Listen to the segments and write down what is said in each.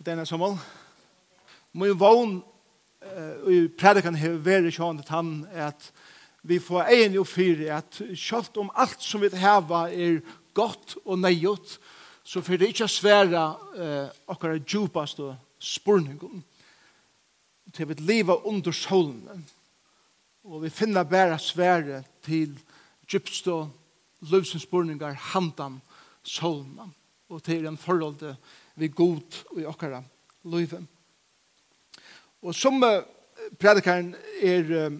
og denne sommel. Min vogn i predikan har vært sånn at han er at vi får egen jo fyre at sjalt om alt som vi har er godt og nøyot, så fyrir det ikke svære eh, okkara djupast og spurningun til vi lever under solen og vi finna bæra svære til djupst og løvsens spurningar handan solen og til en forhold til vi god i okkara løyve. Og som predikaren er,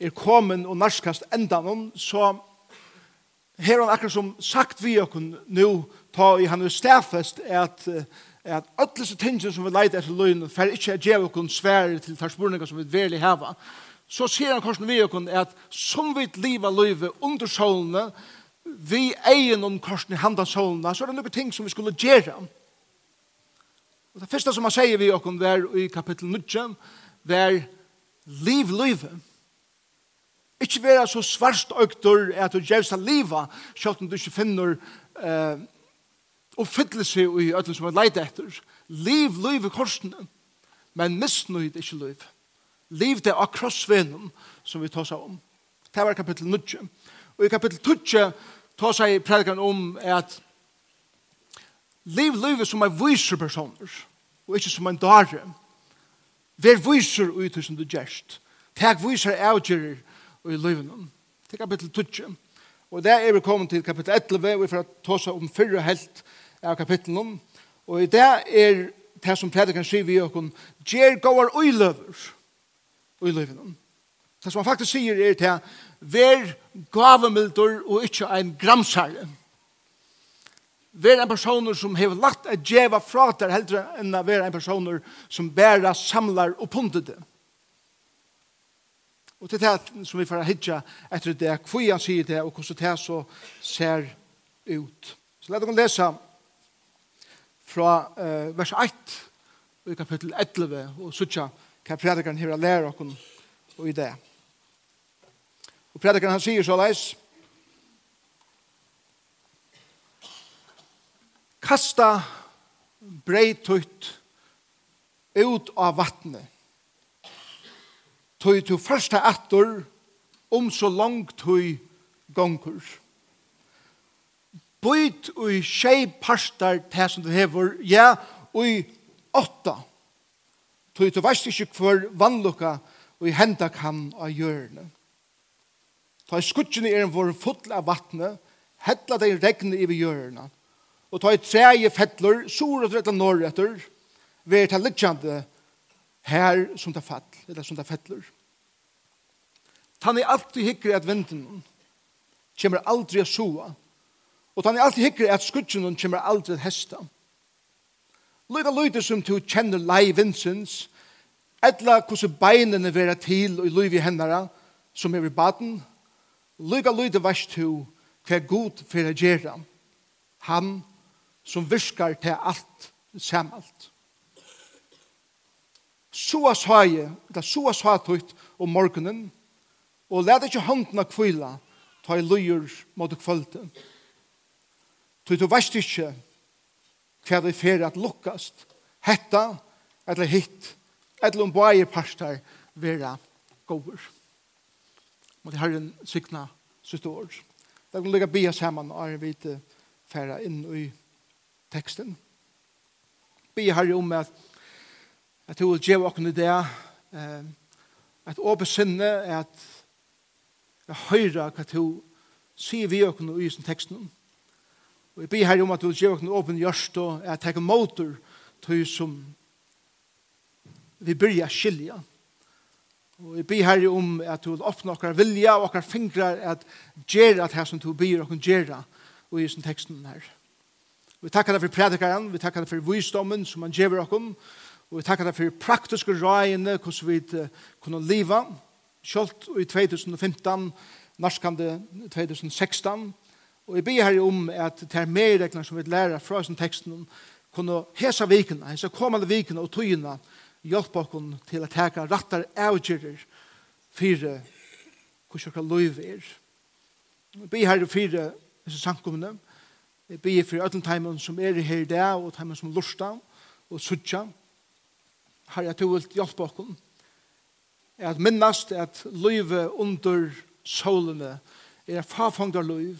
er kommet og narskast enda noen, så her han akkurat som sagt vi okken nå, ta i han er stafest at at alle disse tingene som vi leiter etter løgn for ikke å gjøre okken svære til farspurninger som vi verlig hava så sier han korsen vi okken at som vi liva løyve under solene vi egen om korsen i handa solna, så er det noen ting som vi skulle gjøre. Og det første som han sier vi okkom var i kapittel 9, var liv liv. Ikke være så svarst økter at du gjør seg livet, selv om du ikke finner eh, oppfyllelse i ødelen som er leid etter. Liv liv i korsen, men misnøyd ikke liv. Liv det av krossvenen som vi tar seg om. Det var kapittel 9. Og i kapittel 12 ta seg i predikan om at liv livet som er viser personer, og ikke som en dare. Vær viser ut som du gjerst. Teg viser avgjerer i livet. Det er kapittel 12. Og der er vi kommet til kapittel 11, og vi får ta seg om fyrre helt av kapittelen. Og i det er det som predikan sier vi okkur, gjer gåar uiløver uiløver. Det som han faktisk sier er til Vær gavemildur og ikkje ein gramsare. Vær ein personer som hever lagt a djeva frater heldre enn a vær ein personer som bæra samlar og pundet det. Og til det som vi får hitja etter det, hvor han sier det, og hvordan det så ser ut. Så la dere lese fra uh, vers 1 i kapittel 11, og sutja hva predikeren her lærer dere og i det. Og predikeren han sier så leis, Kasta breitut ut av vattnet. Tøy til første etter om så langt tøy gonger. Bøyt ui tjei parstar til som du hever, ja, ui åtta. Tøy til veist ikke hver vannlukka og i henda kan av hjørnet. Ta i skutjene er en vår fotla av vattnet, hettla deg regne i hjørna, og ta i treje fettler, sur og rett og norr etter, ver ta liggjande her som ta fall, eller som ta fettler. Tan er alltid hikker at vinden kommer aldri a soa, og tan er alltid hikker at skutjene kommer aldri at hesta. Lyga lyder som du kjenner lei vinsens, etla hvordan beinene vera til og i liv i som er i baden, Lyga lyde vers 2, hva god fyrir å gjøre. Han som virkar til alt samalt. Så sa jeg, eller så sa jeg om morgenen, og let ikke hånden kvila, ta i løyer mot kvølte. Tøy du veist ikke hva det fer at lukkast, hetta, eller hitt, eller om bare parster, vera gover må Måtte Herren sykna sitt år. Da kan vi lukka bia saman og er til færa inn i teksten. Bia Herre om at at du vil djeva okken i det at åpe sinne at jeg høyra hva du sier vi okken i sin teksten. Og jeg bia Herre om at du vil djeva okken åpen gjørst og at jeg motor til som vi byrja skilja. Og jeg ber herre om at du vil åpne okkar vilja og okkar fingrar at gjøre det her som du ber okkar gjøre og i sin teksten her. Vi takkar deg for predikaren, vi takkar deg for visdommen som han gjør okkar, og vi takkar deg for praktiske røyene hvordan vi kunne leve, kjolt i 2015, norskande 2016, og jeg ber herre om at det er mer som vi lærer fra sin teksten kunne hese vikene, hese kommende vikene og tøyene, hjelpe oss til å teka rettere avgjører fire hvordan dere løyv er. Jeg ber her fire disse samkommende. Jeg ber for alle timen som er her i dag, og timen som lurer og sudja. Herre, at til vil hjelpe oss at minnast at løyve under solene er farfangt av løyv.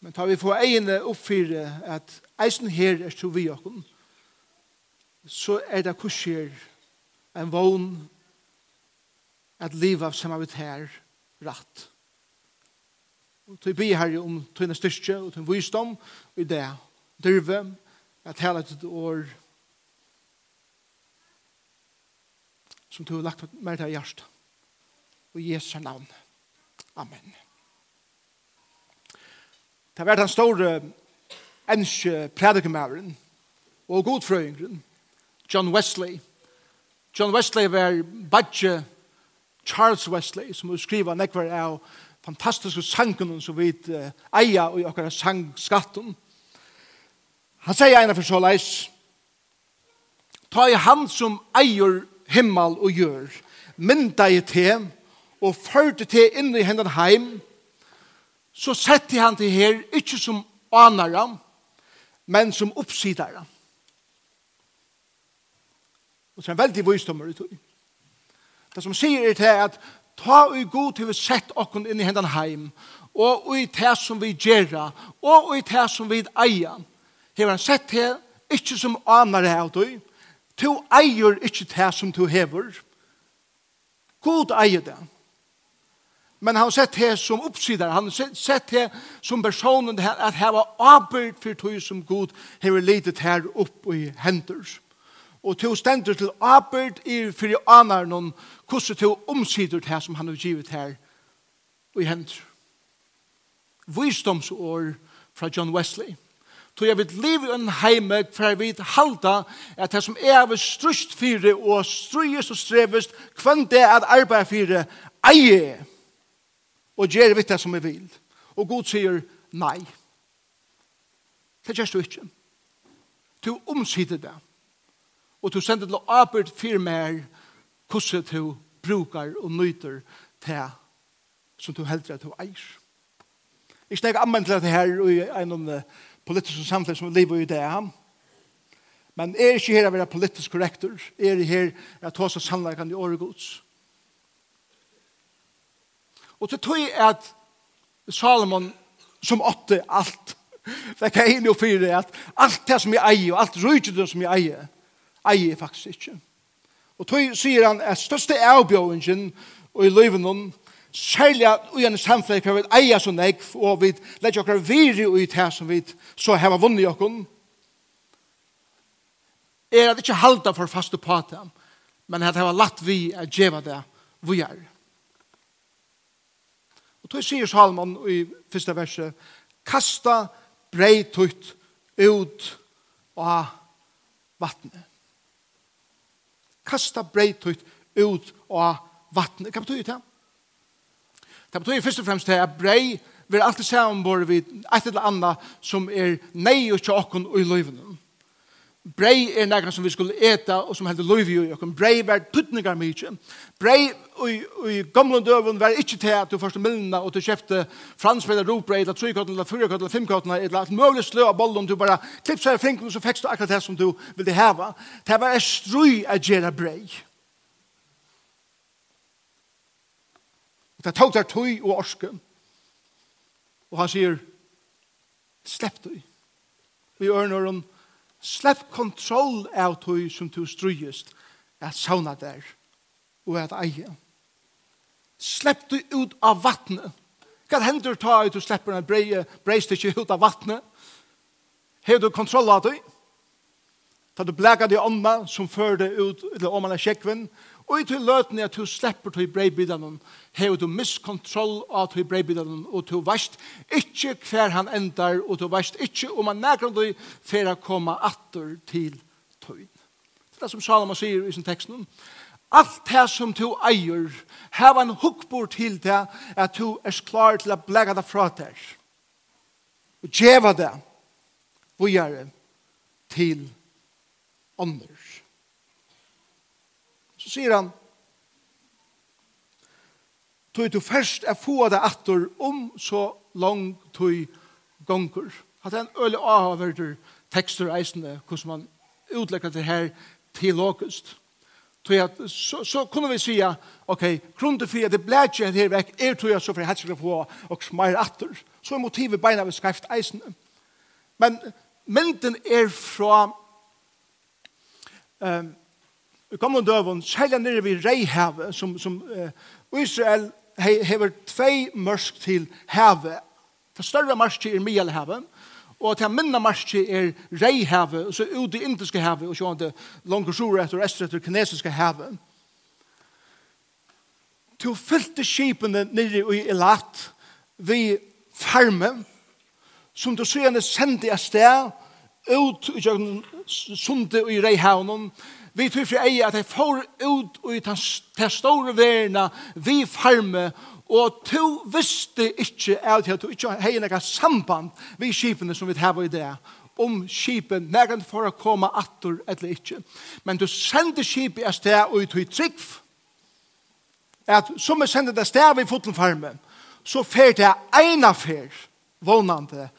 Men tar vi få egne oppfyre at eisen her er så vi oss så er det kurser en vogn at livet som har vært her rett. Og til vi her om tøyne styrke og tøyne visdom i det dyrve at hele et år som du har lagt mer til hjertet og Jesu navn. Amen. Det har vært den store enske predikemæveren og godfrøyngren John Wesley. John Wesley var badge Charles Wesley, som vil skriva nekvar av fantastiske sangen som vi uh, eia og akkurat sangskatten. Han sier eina for så leis, ta i han som eier himmel og gjør, mynda i te, og førte te inn i hendan heim, så setter han til her, ikkje som anere, men som oppsidere.» Og så er en veldig visdommer i tog. Det som sier er til at ta ui god til vi sett okken inn i hendene heim, og ui det som vi gjerra, og ui det som vi eier, Hever han sett til, ikke som aner det av tog, to eier ikke det som to hever. God eier det. Men han sett det som oppsider, han sett det som personen at heva arbeid for tog som god hever lidet her opp i hendene og to stender til abert i fyrir anar noen hvordan to omsider til som han har givet her og i hendt. Visdomsår fra John Wesley. Tog jeg vil leve i en heime for jeg vil halda at det som er av strust fire og strøyest og strevest kvann det at arbeid fire eie og gjør vitt det som jeg vil. Og Gud sier nei. Det gjør du ikke. Du omsider det og du sender til arbeid for mer hvordan du brukar og nyter til som du heldur at du eier. Jeg snakker anmenn til dette her i en av politiske samfunn som lever i det. Men er ikke her å være politisk korrektor. Jeg er her å ta seg sannleggende i året gods. Og til tog at Salomon som åtte alt, det kan jeg nå fyre at alt det som jeg eier og alt rydgjøden som jeg eier, eier jeg faktisk ikke. Og tog sier han at største avbjøringen og i livet noen, særlig at vi en samfunnet kan vi eier så nek og vi legger okkar viri ut her som vi så har vunnet okkar er at ikke halda for faste på dem men at det var latt vi å gjøre det vi er. Og tog sier Salman i første verset kasta breit ut ut av vattnet kasta breit ut av vattnet. Hva betyr det? Det betyr først og fremst at brei vil alltid se ombord vid et eller annet som er nei og tjokken og i løyvene brei er nekran som vi skulle eta og som heldur loiv i okkur. Brei var tuttningar mykje. Brei i, i gamla døven var ikkje til at du første millina og du kjefte fransk eller robrei eller trykotna eller fyrkotten eller fimkotten eller et mulig slø av bollen du bara klipsa i frinken så fekst du akkurat det som du ville heva. Det var et strui a gjerra brei. Det tog der tøy og orske. Og han sier, slepp du. Vi ørner om Slepp kontroll av tog som du strøyest at sauna der og at eie. Slepp du ut av vattnet. Hva hender ta ut og slipper en breie, breist ikke ut av vattnet? Hever du kontroll av tog? Ta du blæka di ånda som fører ut til om man er kjekven Og i til løtene at du slipper til breibidene, har du miskontroll av til breibidene, og du veist ikke hver han endar, og du veist ikke om han nærkere du for å komme atter til tøyen. Det er det som Salama sier i sin teksten. Alt det som du eier, har en hukkbord til det, at du er klar til å blegge det fra deg. Og djeva det, vujere, til ånder. Så sier han, tog du først er få deg atter om så lang tog gonger. At det er en øyelig avhverder tekster eisende, hvordan man utlegger det her til åkest. Så, så kunne vi sige, ok, grunnen til fyrir, det ble ikke her vekk, er tog jeg så for jeg helst få og smair atter. Så er motivet beina vi skreft eisende. Men mynden er fra um, Vi kom under døven, særlig nere ved Reihavet, som, som uh, Israel hever tvei mørsk til havet. Det større mørske er Mielhavet, og til minna mørske er Reihavet, og så ut i Indiske havet, og så er det langt sjore etter og etter kinesiske havet. Du fyllte skipene nere i Elat vi farme, som du sier sendte av sted, ut i sundet og i Reihavet, vi tror for ei at jeg får ut i den store verden vi farme og to visste ikke at du ikke har noen samband vi skipene som vi har i det om skipen, nægant for å komme atter eller ikke. Men du sender skipet et sted og ut i trygg at som vi sender det sted vi foten farme så fer det ena fer vånande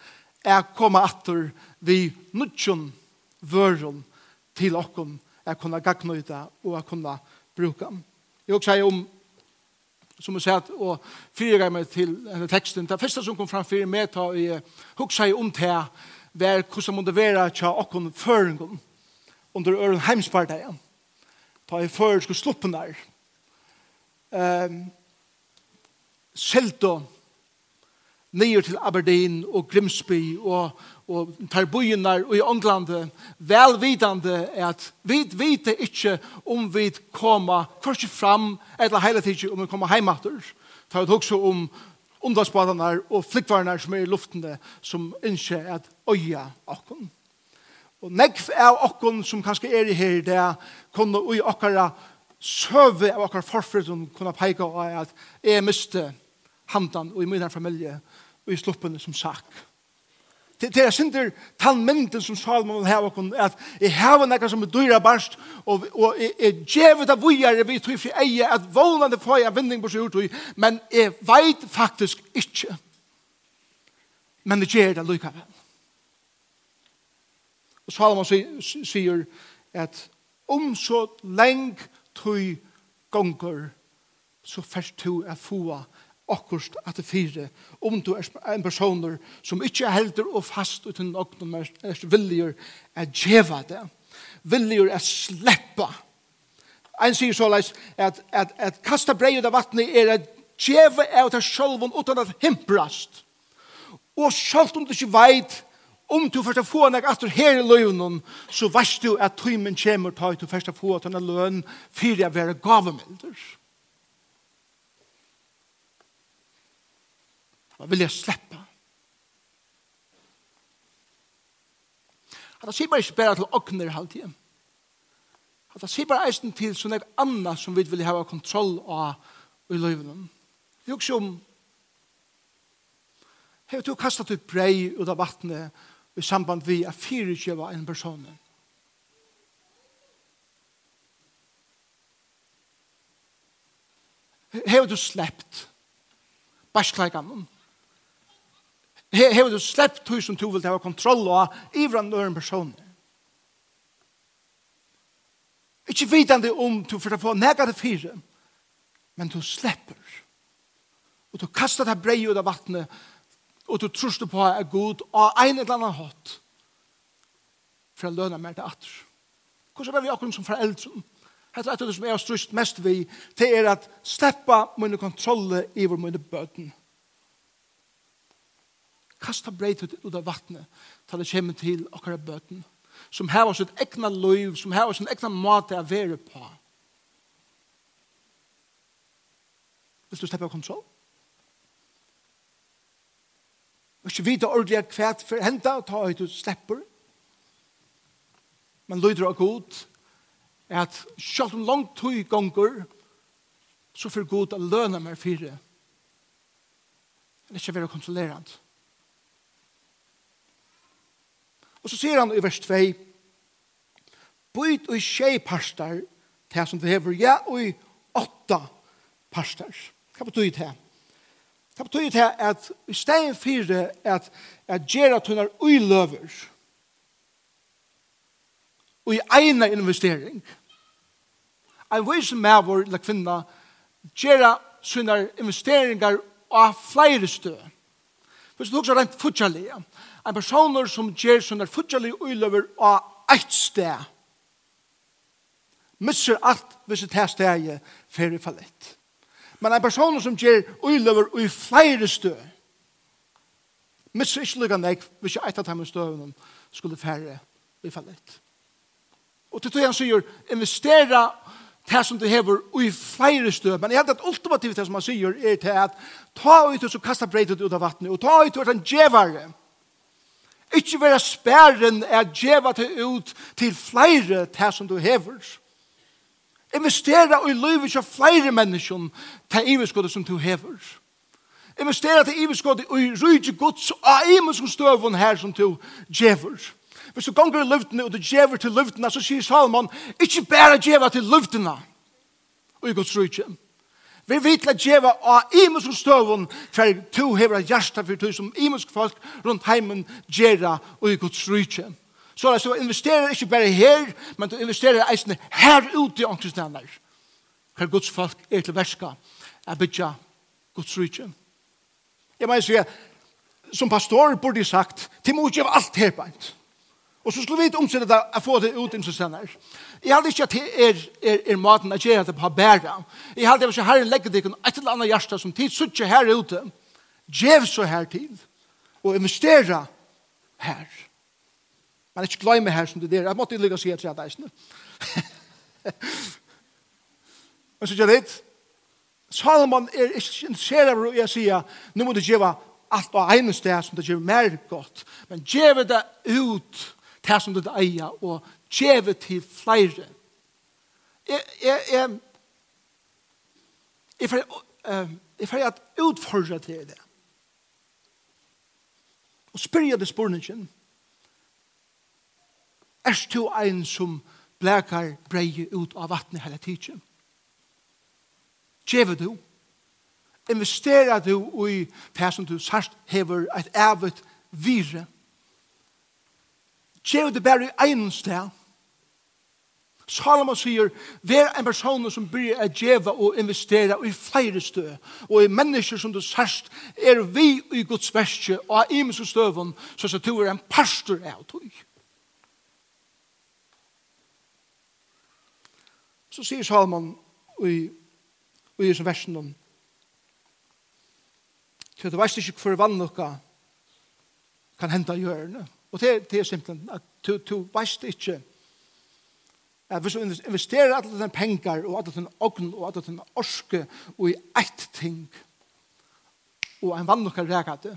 er å komme atter vi nudjon vøren til åkken at kunne gagne ut det, og at kunne bruke dem. Jeg vil også om, som jeg sier, og fyrer meg til denne teksten. Det første som kom fram for meg, ta i hugsa i om det, var hvordan må det være til åkken føringen under øren heimspartiet. Ta i før skulle sluppe der. Um, Selto, nyer til Aberdeen og Grimsby og og tar bojene og i Ånglande velvidende at vi vet ikke om vi kommer først fram eller hele tiden om vi kommer heimater. Tar vi også om underspadene og flikkvarene som er i luftene som ikke er at øye åkken. Og nekv av åkken som kanskje er i her det er kunne ui åkkara søve av åkkara forfreden kunne peika av at jeg miste handan og i min familie og i sluppene som sagt det er synder tannmynden som Salomon vil hava kun, at jeg hava nekka som er dyra barst, og, og jeg, jeg djevet av vujare vi tog fri eie, at vånande får jeg vending på seg ut, men jeg veit faktisk ikke. Men det gjer det lykkavel. Og Salomon sier at om så leng tog gonger, så først to er foa akkurst at det fire, om du er en person som ikke er helder og fast uten åknen, men er villigur at djeva det, villigur at sleppa. En sier så leis at, at, at kasta brei ut av vattnet er at djeva er ut av sjolvun utan at himprast. Og sjalt om du ikke veit om du først få nek du her i løvnen, så veist du at tøymen kommer ta du først få at han er løn fyrir jeg være gavemilder. Hva Man vilja sleppa. Hatta sier bare ikke bare til åkner halvtid. Hatta sier bare eisen til sånn et annet som vi vil ha kontroll av i løyvene. Det er Jo, som Hei, du kastet ut brei ut av vattnet i samband vi er fyrirkjøva en person. Hei, du sleppt barskleikanen he, hever du sleppt tog som du vil ha kontroll av ivra nøren person. Ikke vidande om du for å få nega det fire, men du slepper. Og du kastar det brei ut av vattnet, og du trus på er god og ein eller annan hatt for å løna mer til atter. Hvordan er vi akkurat som foreldre? Hette etter det som jeg har strust mest vi, det er at sleppa mine kontroller i vår mine bøten. Hvordan Kasta breit ut av vattnet til det kommer til akkurat bøten. Som har sitt egna liv, som har sitt egna måte å være på. Vil du slippe av kontroll? Og du vite ordentlig hva for henta, ta høyt ut slipper. Men lyder av god er at selv om langt tog gonger, så får god å løne meg fire. Det er ikke være kontrollerende. Og så sier han i vers 2, «Byt og tjej parstar, det som det hever, ja, og i åtta parstar. Hva betyr det? Det betyr det at i stedet fire at, at gjerra tunnar uiløver og i eina investering. En vise mævor eller kvinna gjerra sunnar investeringer av flere stø. Hvis du også rent futsalige, en person som gjør sånne fudgjelig uiløver av eit sted, misser alt hvis det er stedet for i fallet. Men en person som gjør uiløver i flere stø, misser ikke lykke nek hvis jeg eit av dem støvene skulle færre i fallet. Og til tog han sier, investera det som du hever i flere støv. Men jeg hadde et ultimativt det som han sier er til at ta ut og så kasta breitet ut av vattnet, og ta ut og er en djevare. Ikke være spæren er djeva til ut til flere til som du hever. Investera i livet til flere mennesker til iverskuddet som du hever. Investera til iverskuddet i rydde gods og imensk støvun her som du djever. Hvis du gonger i luftene og du djever til luftene, så sier Salomon, ikke bare djeva til luftene og i gods rydde. Vi vet til å gjøre av imensk støvun, for to hever hjärsta for to som imensk folk rundt heimen gjøre og i Guds rydtje. Så det så investerer ikke bare her, men du investerer eisene her ute i angstnævner. Hver Guds folk er til verska, er bytja Guds rydtje. Jeg mener sier, som pastor borde sagt, til må ikke gjøre alt her beint. Og så skulle vi ikke omsette det å få det ut i sender. Jeg hadde ikke at det er, er, er maten at gjøre det på bæra. Jeg hadde ikke herren legger det et eller annet hjerte som tid suttje her ute. Gjev så her tid. Og investere her. Men ikke glemme her som det der. Jeg måtte ikke lykke å si at jeg hadde eisene. Men så gjør det. Salomon er ikke interessert av å jeg nå må du gjøre alt på ene sted som det gjør mer godt. Men gjør det ut det som du eier, og djeve til flere. Jeg, jeg, jeg, jeg, jeg, uh, jeg får at utfordre til det. Og spør jeg det spørningen. Er du en som blekar breie ut av vattnet hele tiden? Djeve du? Investerer du i det som du sørst hever et evet vire? Gjør det bare i en sted. Salomon sier, vær en person som bryr å djeva og investere i flere stø, og i mennesker som du sørst, er vi i Guds verste, og av imes og støven, så så du er en pastor av tog. Så sier Salomon i, i disse versene, til at du veist ikke hvor vannlokka kan hente i hjørnet. Og det, det er simpelthen at du, du veist ikke at hvis du investerer alle dine penger og alle dine ogn og alle dine orske og i ett ting og en vann nokka rega det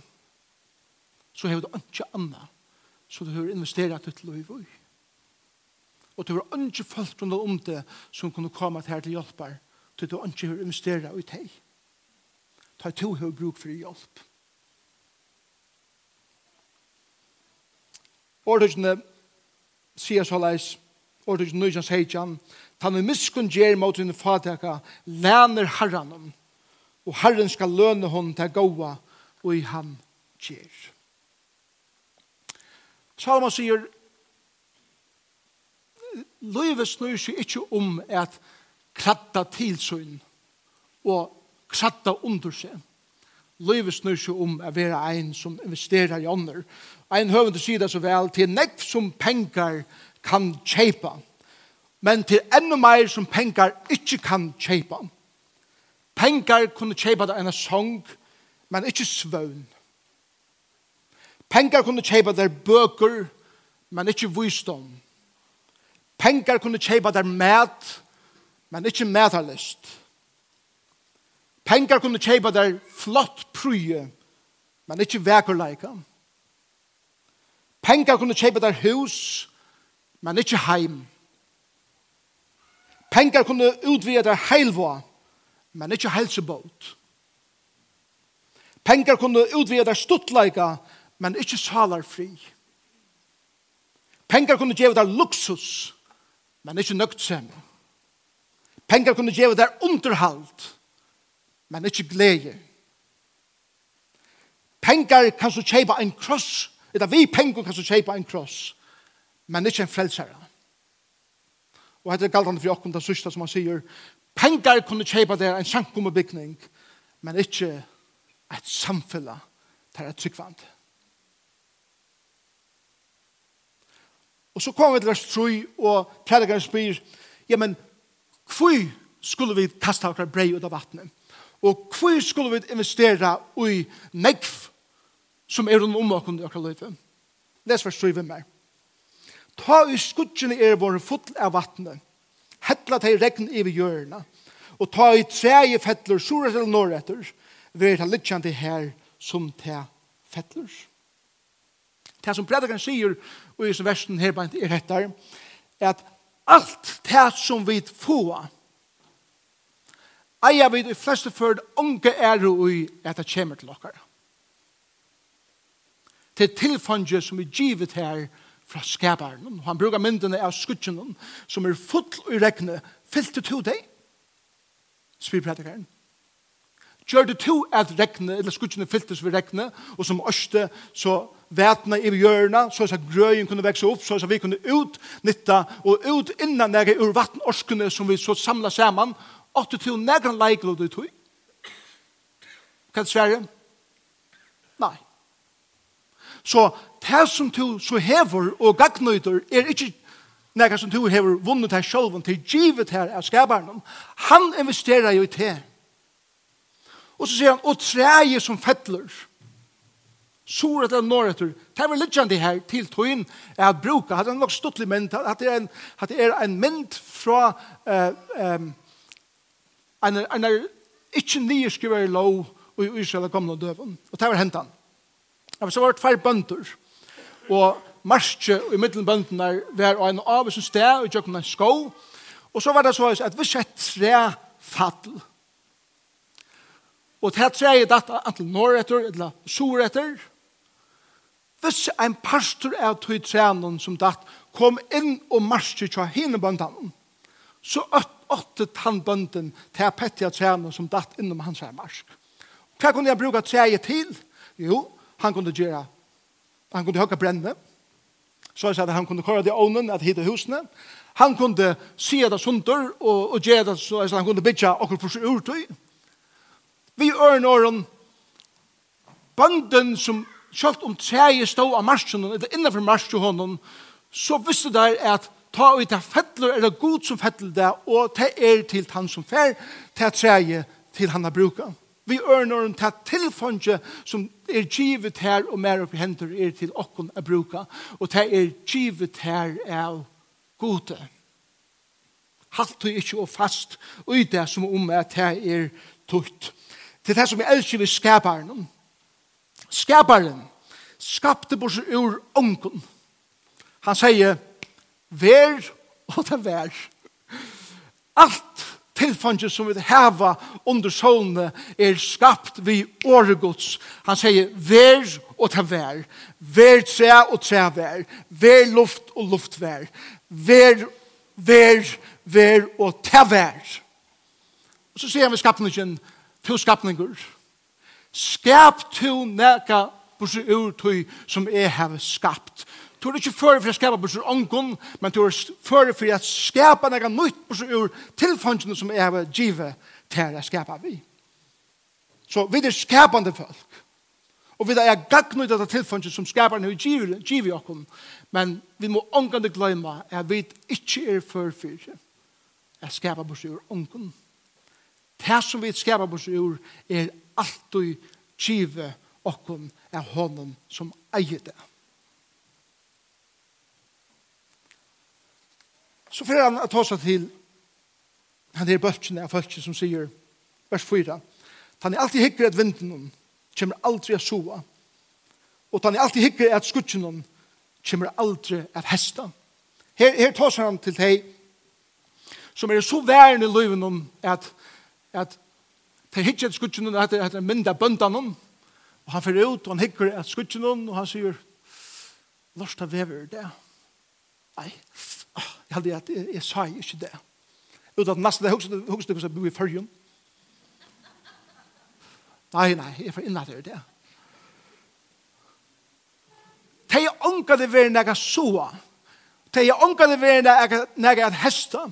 så har du ikke anna så du har investeret ditt liv i. Og du har ikke folk rundt om det som kunne komme til her til hjelper til du ikke har investeret i deg. Ta to har bruk for hjelp. Ordøkene sier så leis, ordøkene nøyjans heitjan, tan vi miskun gjer mot henne fataka, læner herranom, og herren skal løne hon til gåa, og i han gjer. Salma sier, Løyve snur seg ikke om at kratta tilsyn og kratta under seg. Livet snur seg om å være en som investerer i ånder. En høvende sier det så vel, til nekv som penger kan kjeipa, men til enda mer som penger ikke kan kjeipa. Penger kunne kjeipa det ene sång, men ikke svøvn. Penger kunne kjeipa det bøker, men ikke visdom. Penger kunne kjeipa det mat, men ikke metalist. Penger kunne kjeipa det flott prye, men ikkje vekerleika. Pengar kunne kjeipa der hus, men ikkje heim. Pengar kunne utvida der heilvå, men ikkje helsebåt. Pengar kunne utvida der stuttleika, men ikkje salarfri. Pengar kunne gjeva der luksus, men ikkje nøgtsem. Pengar kunne gjeva der underhalt, men ikkje glede. Pengar kan så kjeipa en kross. Eta vi pengar kan så kjeipa en kross. Men ikkje en frelsare. Og hette er galdande for okkom, det sørste som han sier, pengar kunne kjeipa der en sankumabikning, men ikkje et samfella til et tryggvand. Og så kom vi til vers 3, og predikaren spyr, ja, men hvor skulle vi kasta okra brei ut av vattnet? Og hvor skulle vi investera i negv som er rundt om åkken i akkurat løyve? Les vers 7 mer. Ta i skudgjene er våre fotl av vattnet. Hettla til regn i vi hjørna. Og ta i treje fettler, sura til norretter. Vi er litt her som til fettler. Det som predikeren sier og i versen her er hettar, er at alt det som vi får eier vi i fleste før unge er i at det kommer til dere. Til tilfanget som er givet her fra skaperen. Han bruker myndene av skutjen som er full i regnet, fyllt til to deg, spyr predikeren. Gjør det to at regnet, eller skutjene fyltes ved regnet, og som øste, så vætna i hjørna, så at grøyen kunne vekse opp, så at vi kunne utnytta og ut innan nære ur vattenorskene som vi så samla saman, Åtte til negran leiklo du tog. Kan du svære? Nei. Så det som du så hever og gagnøyder er ikke nekka som du hever vunnet her sjolven til givet her av skabaren. Han investerer jo i det. Og så sier han, og treje som fettler. Sura til norretur. Det var litt kjent her til tøyen er at bruka. Hadde han nok stått litt mynd. Hadde det er en mynd fra uh, um, en, en er ikke nye skriver i lov i Israel er kommet døven. Og det var hentan. Det var så var tvær bønder. Og marsje i middelen bøndene var en av som sted og gjør en skov. Og så var det så at vi sett tre fattel. Og det tre er datt antil norretter eller surretter. Hvis en pastor av tog trennen som datt kom inn og marsje til henne bøndene, så øtt åtte tannbønden til Petja Tjene som datt innom hans her marsk. Hva kunne jeg bruke treet til? Jo, han kunne gjøre, han kunne høyke brenne, så jeg sa at han kunne køre det ånden at hitte husene, han kunne se det sunder og, og gjøre det så at han kunne bytja okkur for seg urtøy. Vi ørn åren bønden som kjølt om treet stod av marsjonen, eller innenfor marsjonen, så visste der at ta ut det fettler, er det god som fettler det, og det er til han som fer, til treje til han har bruket. Vi ørner ta det tilfondje som er givet her og mer oppi hender er til okken å bruke, og det er givet her av gode. Halt du ikke og fast i det som om at det er tukt. Det er det som vi elsker vi skaparen. Skaparen skapte bort ur ånken. Han sier, Vær og det vær. Alt tilfange som vi heva under solene er skapt vi åregods. Han sier vær og det vær. Vær tre og tre vær. Vær luft og luft vær. Vær, vær, vær og det vær. Og så sier han ved skapningen, to skapninger. Skap to neka borsi ur tui som er heve skapt. Du er ikke før for å skapa bursur ångon, men du er før for å skapa nega nytt bursur ur tilfangene som jeg har givet til å skapa vi. Så vi er skapande folk. Og vi er gagn ut av tilfangene som skaparen har givet åkken, men vi må ångande gløyma at vi ikke er før for å skapa bursur ur ångon. Det som vi skapar bursur ur er alltid givet okkom av honom som eier det. Så får han ta seg til han er bøtjen av folk som sier, vers 4, han er alltid hikker at vinden hon kommer aldri at sova, og han er alltid hikker at skutjen hon kommer aldri at hesta. Her, her tar seg han til deg, som er så værende i løven hon, at, at Det hikker at skutjen hon, at det er mynda bøndan hon, og han fyrir ut, og han hikker at skutjen hon, og han sier, Lorsta vever det. Nei, Jeg hadde at jeg, jeg sa ikke det. Uten at nesten det høyeste det bo i førjen. Nei, nei, jeg får innlater det. Det De ånka det ved nega soa. er ånka det ved nega at hesta.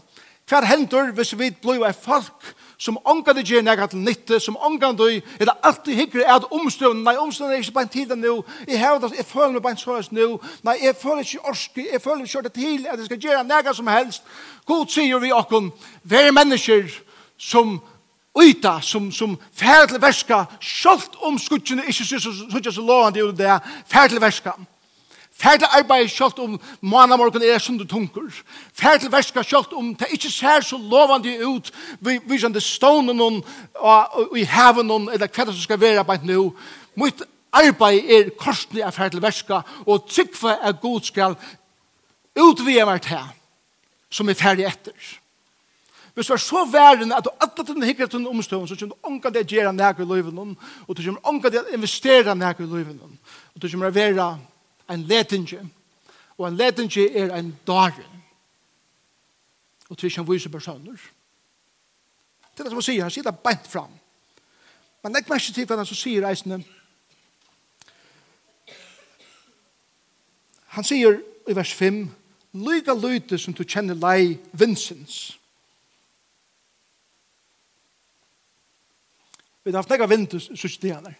Hver hendur hvis vi blir et folk som ångan det gjør nega til nytte, som ångan det er det alltid hyggelig at omstøvn, nei, omstøvn er ikke bare en tid nå, jeg har det, jeg føler meg bare en såres nå, nei, jeg føler ikke orske, jeg føler ikke det til, at jeg skal gjøre nega som helst. God sier vi okken, vær mennesker som uta, som, som fær verska, sjalt om skutsjene ikke synes så lovande ut det, fær verska. Fær til arbeid sjølt om månedmorgen er sunde tunker. Fær til verska sjølt om det ikke ser så lovende ut vi, vi som det stående noen og i heaven eller hva som skal være arbeid nå. Mitt arbeid er korslig av fær til verska og tryggve er god skal utvide meg til som er ferdig etter. Hvis du er så verden at du alltid til den hikker til den omstående så kommer du ånka til å gjøre nægge i løyven, og du kommer ånka til å investere nægge i løyven, og du kommer å være en letinge, og en letinge er en daren. Og til ikke han viser personer. Det er det som han sier, han sier det bent fram. Men det er ikke mest til hva han sier reisende. Han sier i vers 5, Lyga lyte som du kjenner lei Vincents. Vi har haft nega vintus sysdegene.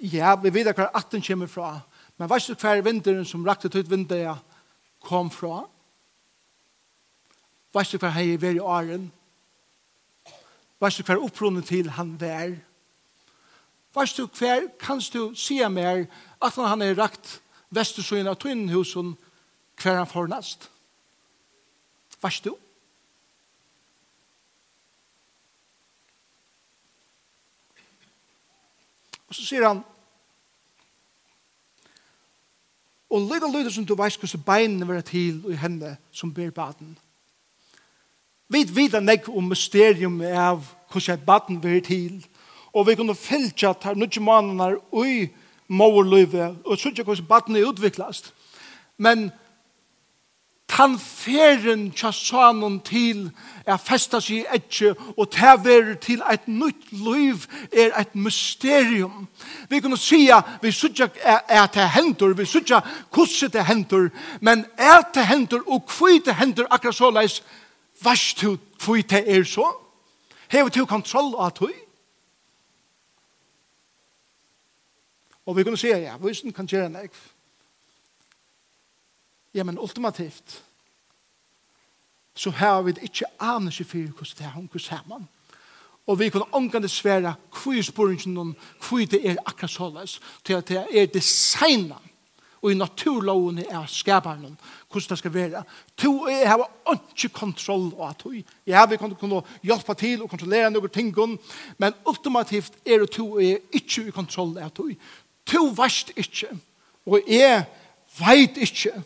ja, vi vet hva atten kommer fra, men vet du hver vinteren som rakte ut vinteren kom fra? Vet du hver hei var i åren? Vet du hver opprunnet til han vær? Vet du hver, kan du si mer at han er rakt vestersøyen av tøynenhusen hver han fornast? Vet du? Du? Og så sier han, og lykke lyder som du veist hvordan beinene vil til i henne som ber baden. Vi vet nek om mysterium av hvordan baden vil til, og vi kunne fylte at her nødje mannene ui mårløyve, og så ikke hvordan baden er utviklast. Men han feren tja sanon til er festa i etje og ta veru til eit nytt liv er eit mysterium. Vi kunne sia, vi sutja er ta hendur, vi sutja kusse det hendur, men er ta hendur og kvi det hendur akkurat så leis, varst du kvi det er så? Hever du kontroll av tui? Og vi kunne sia, ja, vi kan gjøre en. Ja, men ultimativt, så har vi ikke anelse for hvordan det er hunker sammen. Og vi kunne omgående svære hvor er spørringen noen hvor det er akkurat så løs til at det er designet og i naturlovene er skaperen hvordan det skal være. To er jeg har ikke kontroll av to. ja, vi kan kunne hjelpe til og kontrollere noen ting, men ultimativt er det to er ikke i kontroll av to. To verst ikke, og jeg vet ikke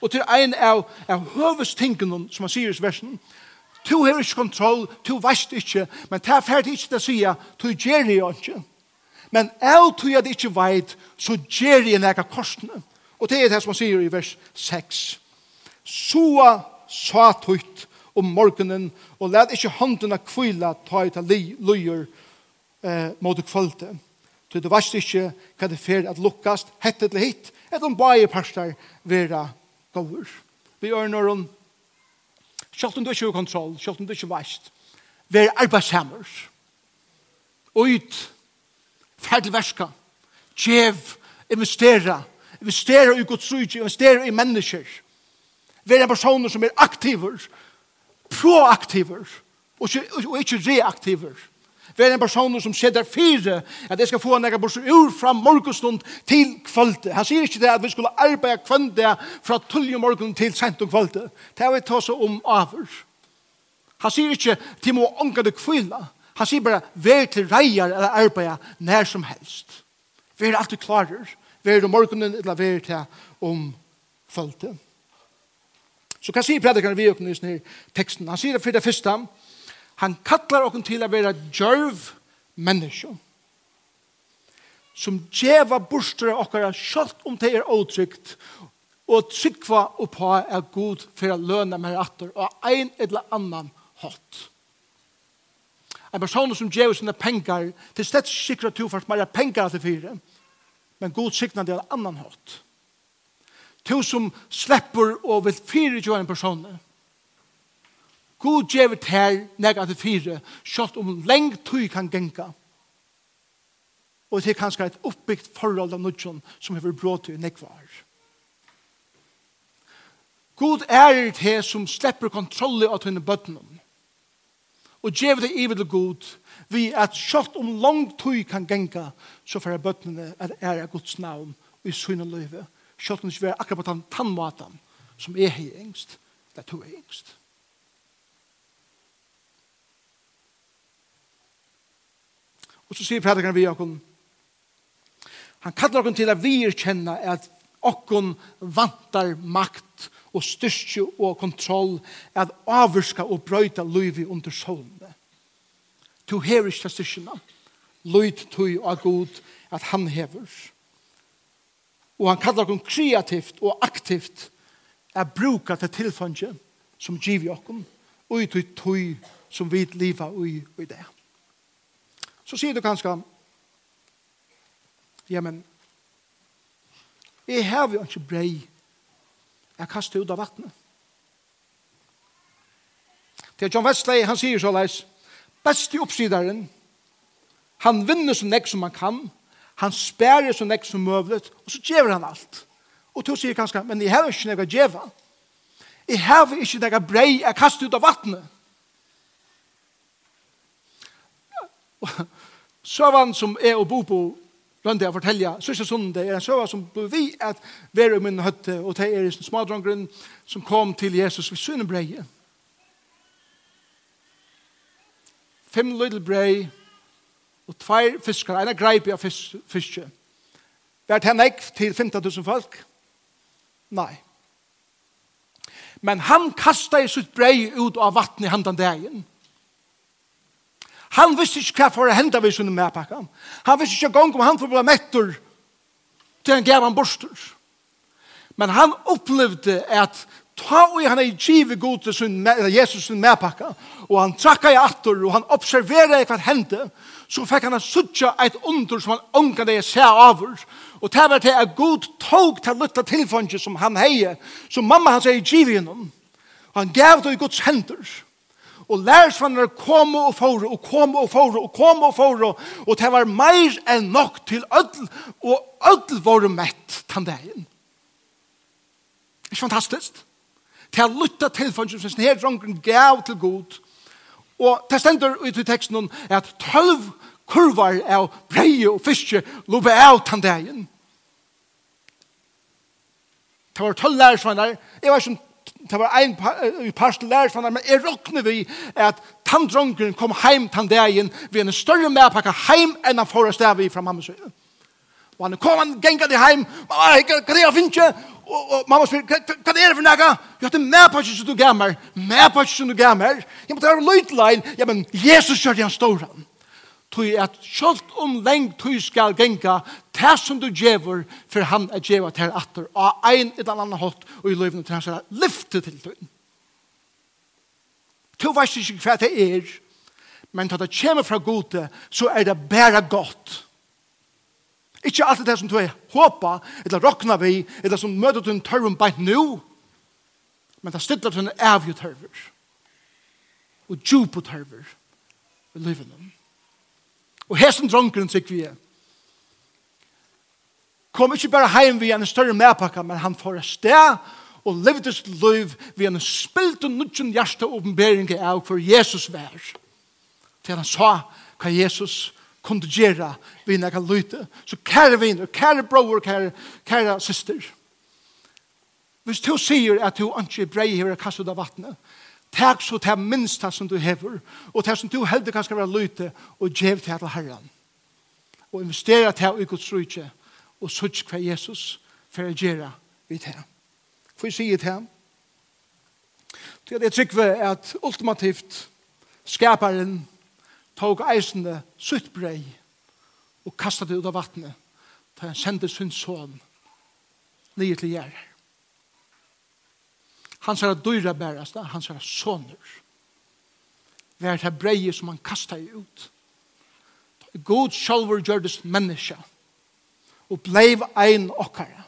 Og til ein av, av høvestingene, som han sier i versen, Tu har ikke kontroll, tu veist ikke, men ta ferdig ikke til å sige, tu gjør jeg ikke. Men av tu jeg ikke veit, så gjør jeg nega korsene. Og det er det som han sier i vers 6. Soa sa tutt om morgenen, og lad ikke håndene kvila ta ut av løyer eh, mot kvalitet. Tu du veist ikke hva det fer at lukkast, hette til hit, etter om bare parster vera gåver. Vi er når hun, Sjalt om du ikke har kontroll, sjalt om du ikke veist, vi er arbeidshemmer. Ut, ferdig verska, kjev, investera, investera i Guds rydde, investera i mennesker. Vi er personer som er aktiver, proaktiver, og ikke, og ikke reaktiver være en person som sitter fire, at jeg skal få en egen bursur ur fra morgenstund til kvölde. Han sier ikke det at vi skulle arbeide kvölde fra tullje morgen til sent og kvölde. Det er vi ta seg om avur. Han sier ikke til må ånka det kvila. Han sier bare, vær til reier eller arbeide nær som helst. Vær alltid klarer. Vær om morgenen eller vær til om kvölde. Så hva sier predikaren vi åkne i teksten? Han sier det for det første, Han kallar okkur til å vera djørv mennesker som djeva bursdere okkar sjalt om det er åtrygt og tryggva oppa er god for å løna mer atter og ein eller annan hatt. En person som djeva sine pengar til stedt sikra to for mer pengar til fire men god sikna til annan hatt. To som slepper og vil fire jo en personer God gjev ter nega til fire, sjått om leng tøy kan genga. Og det er kanskje et oppbyggt forhold av nudjon som hever brått til nekvar. God er det som slipper kontrolli av tøyne bøttenom. Og gjev det ivet til god vi at sjått om lang tøy kan genga, så fyrir bøttenene at er er Guds navn i syne løyve. Sjått om det ikke akkurat på tannmaten som er hei engst, det er to engst. Og så sier prædikeren vi okkon, han kallar okkon til at vi kjenner at okkon vantar makt og styrke og kontroll at avurska og brøyta løyvi under solene. To hever ikke styrkjena. Løyt tui og god at han hever. Og han kallar okkon kreativt og aktivt at bruka til tilfange som giv i okkon og i tui som vi liva ui i det så sier du kanskje, ja, men, jeg har jo ikke brei, jeg kaster ut av vattnet. Til John Wesley, han sier så leis, beste oppsideren, han vinner så nek som han kan, han spærer så nek som møvlet, og så gjør han alt. Og to sier kanskje, men jeg har ikke nek å gjøre, Jeg har ikke nek brei, jeg kaster ut av vattnet. Søvann som er og bo på Rønde jeg forteller, sørste sunde er en søvann som bor vi at være i min høtte, og det er en smadrangren som kom til Jesus ved synebrei. Fem lydel brei, og tvær fiskar, en greip av fisk, fiske. Vært hen ek til 15.000 folk? Nei. Men han kastet sitt brei ut av vattnet i handen dagen. Nei Han visste ikke hva for å hente vi sånne medpakka. Han visste ikke gong om han for bli mettur til en gav han borster. Men han opplevde at ta og han er giv god til sin, Jesus sin medpakka, og han trakka i atter, og han observerer hva hendte, så fikk han suttja et under som han ånga det jeg over, og det var til at god tog til lytta tilfanget som han heie, som mamma hans er i innom, og han gav det i gods hender, og Og lærersvannar kom og fóru, og kom og fóru, og kom og fóru, og det var meir enn nok til öll, og öll voru mett tann dagen. Ikke fantastisk? Det er lutta tilfannsum som her dronken gav til god, og det stender ut i teksten at tølv kurvar av breie og fiske lobe av tann dagen. Det var tølv lærersvannar, jeg var som det var en par, parst lær for men jeg råkner vi at tanndrongen kom heim tandegjen ved en større medpakke heim enn han får stav i fra mamma søye. Og han kom, han genga det heim, mamma, hva er det jeg finner Og, mamma spyr, hva er det for nega? Jo, det er medpakke som du gammer, medpakke som du gammer. Ja, men det er løytlein, ja, men Jesus kjør det han stor han tui at sjalt om leng tui skal genka tær som du djever for han er djeva til atter og ein et eller annan hatt og i løyvene til han skal lyfte til tui Tu veist ikke hva det er men ta det kommer fra gode så er det bare godt Ikke alt det som du er håpa, eller råkna vi, eller som møter du en tørrum beint nu, men det stiller du en avgjøtørver, og djup og tørver, i livet Og hesten dronkeren trygg vi er. Kom ikke bare heim vi en større medpakka, men han får sted og levde sitt liv vi en spilt og nudgen hjerte åpenbering av for Jesus vær. Til han sa hva Jesus kunne gjøre vi en han lytte. Så kære viner, kære bror, kære, kære syster. Hvis du sier at du ikke er brei her og kastet av vattnet, Takk så til minst det som du hever, og til som du heldig kan skal være lyte, og gjev til til herren. Og investera til i Guds rydtje, og sutt hva Jesus for å gjøre vi til. For jeg sier til ham, til at jeg trykker at ultimativt skaparen tog eisende sutt brei og kastet det ut av vattnet, til han sendte sin son nye til gjerre. Hans er dyra bærasta, hans er soner. Det er det breie som han kastar ut. God sjálfur gjørdes menneska og bleiv ein okkara.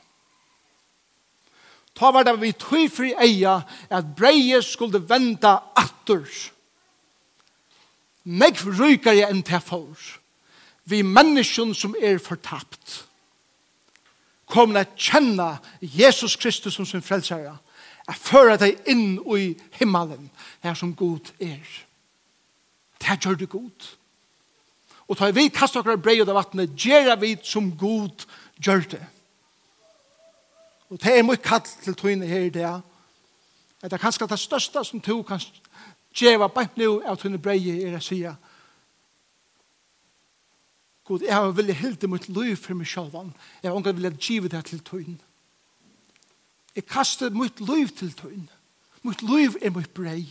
Ta var det vi tog fri eia at breie skulle venda atturs. Meg rykare enn til for. Vi menneskjon som er fortapt. Kom at kjenne Jesus Kristus som sin frelsere Jeg fører deg inn i himmelen, her som god er. Det gjør du god. Og tar vi kast okkar brei ut av vattnet, gjør vi som god gjør det. Og det er mye kall til tøyne her i det, det er kanskje det største som du kan gjøre bare nå av tøyne brei er å si God, jeg har vilje hilde mot liv for meg selv. Jeg har vilje givet det til tøyne. Jeg kaster mitt liv til tøyn. Mitt liv er mitt brei.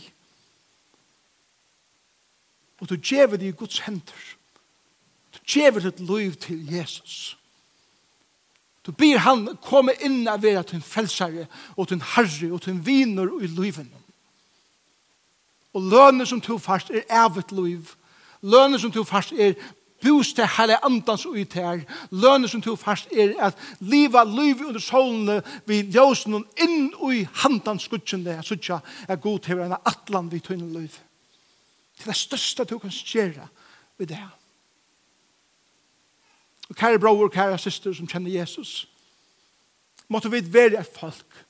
Og du djever det i Guds hender. Du djever ditt liv til Jesus. Du ber han komme inn av vera til en frelsare og til en herre og til en viner i liven. Og lønnen som du fast er evigt liv. Lønnen som du fast er boost til hele andans og ut her. Lønne som to fast er at liva liv under solene vi ljøsen inn i handans skudgjende. Jeg synes ikke er god til å atlan vi tøyne liv. Til det største du kan skjere ved det her. Og kære bror og kære syster som kjenner Jesus, måtte vi være et folk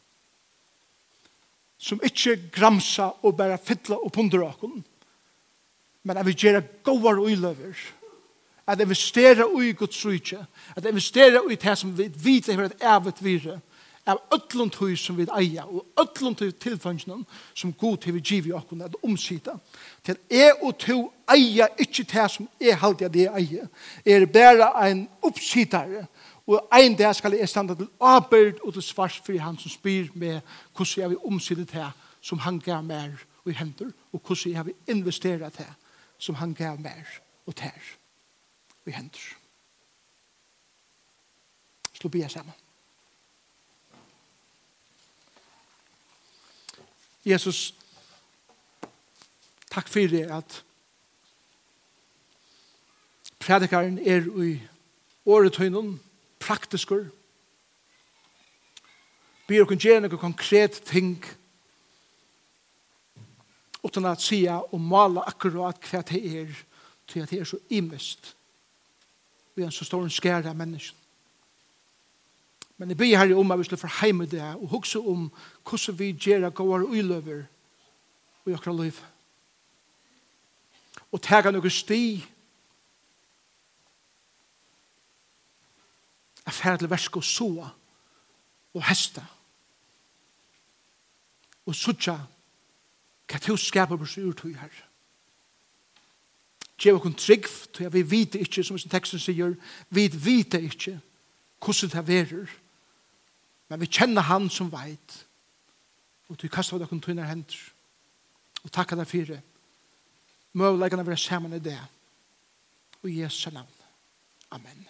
som ikke gramsa og bare fytla og pundra okken, men at vi gjør gode og uløver at investera i Guds rike, at investera i det som vi vet er et evet virre, av ötlund hui som vi eier, og ötlund hui tilfangene som god til vi giv i oss at omsida. Til jeg og to eier ikkje det som jeg halde at jeg eier, er bare ein oppsidare, og ein der skal jeg standa til arbeid og til svars for han som spyr med hvordan jeg vil omsida det som han gav mer og hender, og hvordan jeg vil investera det som han gav mer og tær vi henter. Slå bia sammen. Jesus, takk for det at predikaren er i året praktiskur, byr okkur gjerne okkur konkret ting, utan at sia og mala akkurat hva det er, til at det er så imest vi en så stor en skære av mennesken. Men jeg ber her om at vi skulle forheime det og huske om hvordan vi gjør gåere uiløver i akkurat liv. Og tega noen sti er ferdig til versk og soa og hesta og sutja hva til skaper på seg urtøy herre. Gjev okkur trygg, tog jeg vi vite ikkje, som teksten sier, vi vite ikkje hvordan det verer. Men vi kjenner han som veit. Og du kastar av okon tøyner hender. Og takk deg fyrir, det. Møvleggene være sammen i det. Og i Jesu navn. Amen.